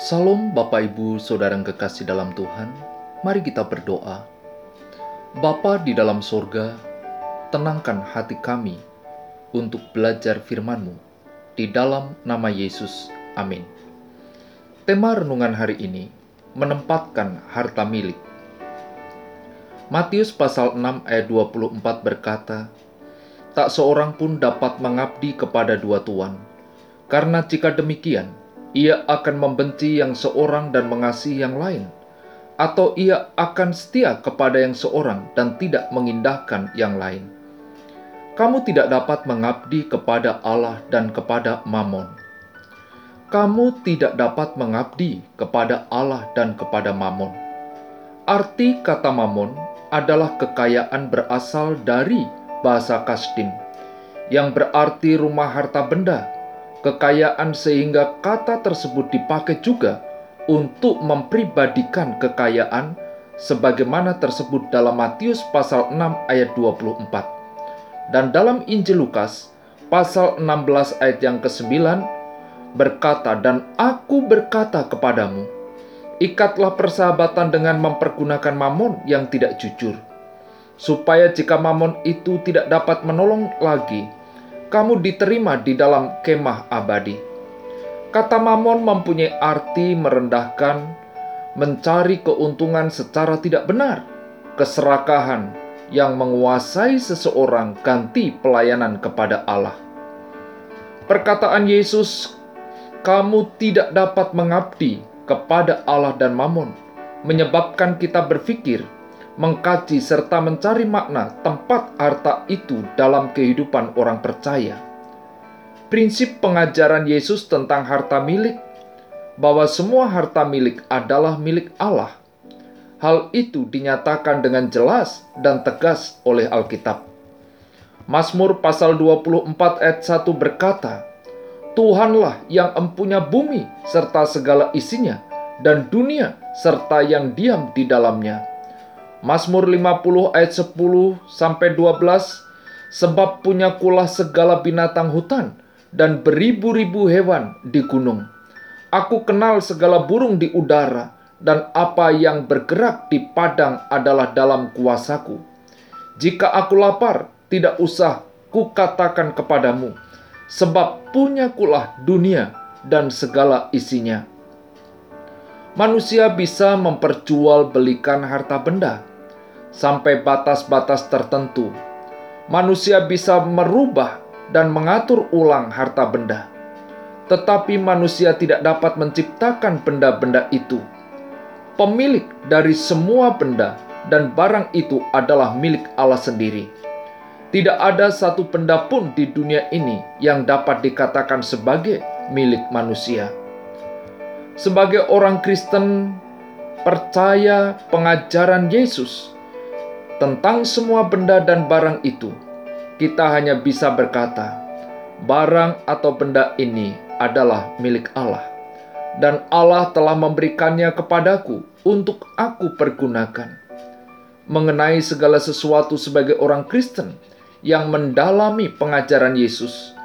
Salam Bapak Ibu Saudara yang kekasih dalam Tuhan, mari kita berdoa. Bapa di dalam sorga, tenangkan hati kami untuk belajar firman-Mu. Di dalam nama Yesus, amin. Tema renungan hari ini menempatkan harta milik. Matius pasal 6 ayat 24 berkata, Tak seorang pun dapat mengabdi kepada dua tuan, karena jika demikian, ia akan membenci yang seorang dan mengasihi yang lain, atau ia akan setia kepada yang seorang dan tidak mengindahkan yang lain. Kamu tidak dapat mengabdi kepada Allah dan kepada Mammon. Kamu tidak dapat mengabdi kepada Allah dan kepada Mammon. Arti kata Mammon adalah kekayaan berasal dari bahasa Kasdim, yang berarti rumah harta benda kekayaan sehingga kata tersebut dipakai juga untuk mempribadikan kekayaan sebagaimana tersebut dalam Matius pasal 6 ayat 24. Dan dalam Injil Lukas pasal 16 ayat yang ke-9 berkata, Dan aku berkata kepadamu, ikatlah persahabatan dengan mempergunakan mamon yang tidak jujur, supaya jika mamon itu tidak dapat menolong lagi, kamu diterima di dalam kemah abadi. Kata mamon mempunyai arti merendahkan, mencari keuntungan secara tidak benar, keserakahan yang menguasai seseorang ganti pelayanan kepada Allah. Perkataan Yesus, "Kamu tidak dapat mengabdi kepada Allah dan mamon," menyebabkan kita berpikir mengkaji serta mencari makna tempat harta itu dalam kehidupan orang percaya. Prinsip pengajaran Yesus tentang harta milik bahwa semua harta milik adalah milik Allah. Hal itu dinyatakan dengan jelas dan tegas oleh Alkitab. Mazmur pasal 24 ayat 1 berkata, Tuhanlah yang empunya bumi serta segala isinya, dan dunia serta yang diam di dalamnya Mazmur 50 ayat 10 sampai 12 sebab punya kulah segala binatang hutan dan beribu-ribu hewan di gunung. Aku kenal segala burung di udara dan apa yang bergerak di padang adalah dalam kuasaku. Jika aku lapar, tidak usah kukatakan kepadamu, sebab punya kulah dunia dan segala isinya. Manusia bisa memperjualbelikan harta benda, sampai batas-batas tertentu. Manusia bisa merubah dan mengatur ulang harta benda, tetapi manusia tidak dapat menciptakan benda-benda itu. Pemilik dari semua benda dan barang itu adalah milik Allah sendiri. Tidak ada satu benda pun di dunia ini yang dapat dikatakan sebagai milik manusia. Sebagai orang Kristen, percaya pengajaran Yesus tentang semua benda dan barang itu, kita hanya bisa berkata, barang atau benda ini adalah milik Allah, dan Allah telah memberikannya kepadaku untuk aku pergunakan. Mengenai segala sesuatu sebagai orang Kristen yang mendalami pengajaran Yesus,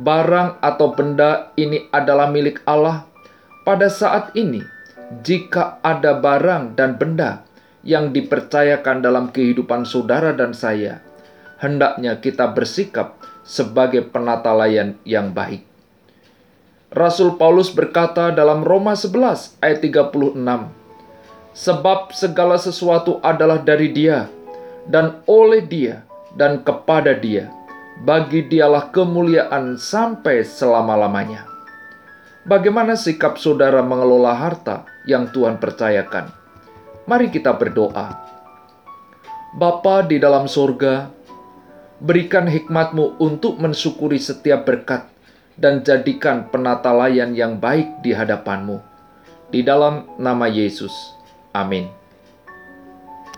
barang atau benda ini adalah milik Allah. Pada saat ini, jika ada barang dan benda yang dipercayakan dalam kehidupan saudara dan saya, hendaknya kita bersikap sebagai penata layan yang baik. Rasul Paulus berkata dalam Roma 11 ayat 36, Sebab segala sesuatu adalah dari dia, dan oleh dia, dan kepada dia. Bagi dialah kemuliaan sampai selama-lamanya. Bagaimana sikap saudara mengelola harta yang Tuhan percayakan? Mari kita berdoa. Bapa di dalam surga, berikan hikmatmu untuk mensyukuri setiap berkat dan jadikan penata layan yang baik di hadapanmu. Di dalam nama Yesus. Amin.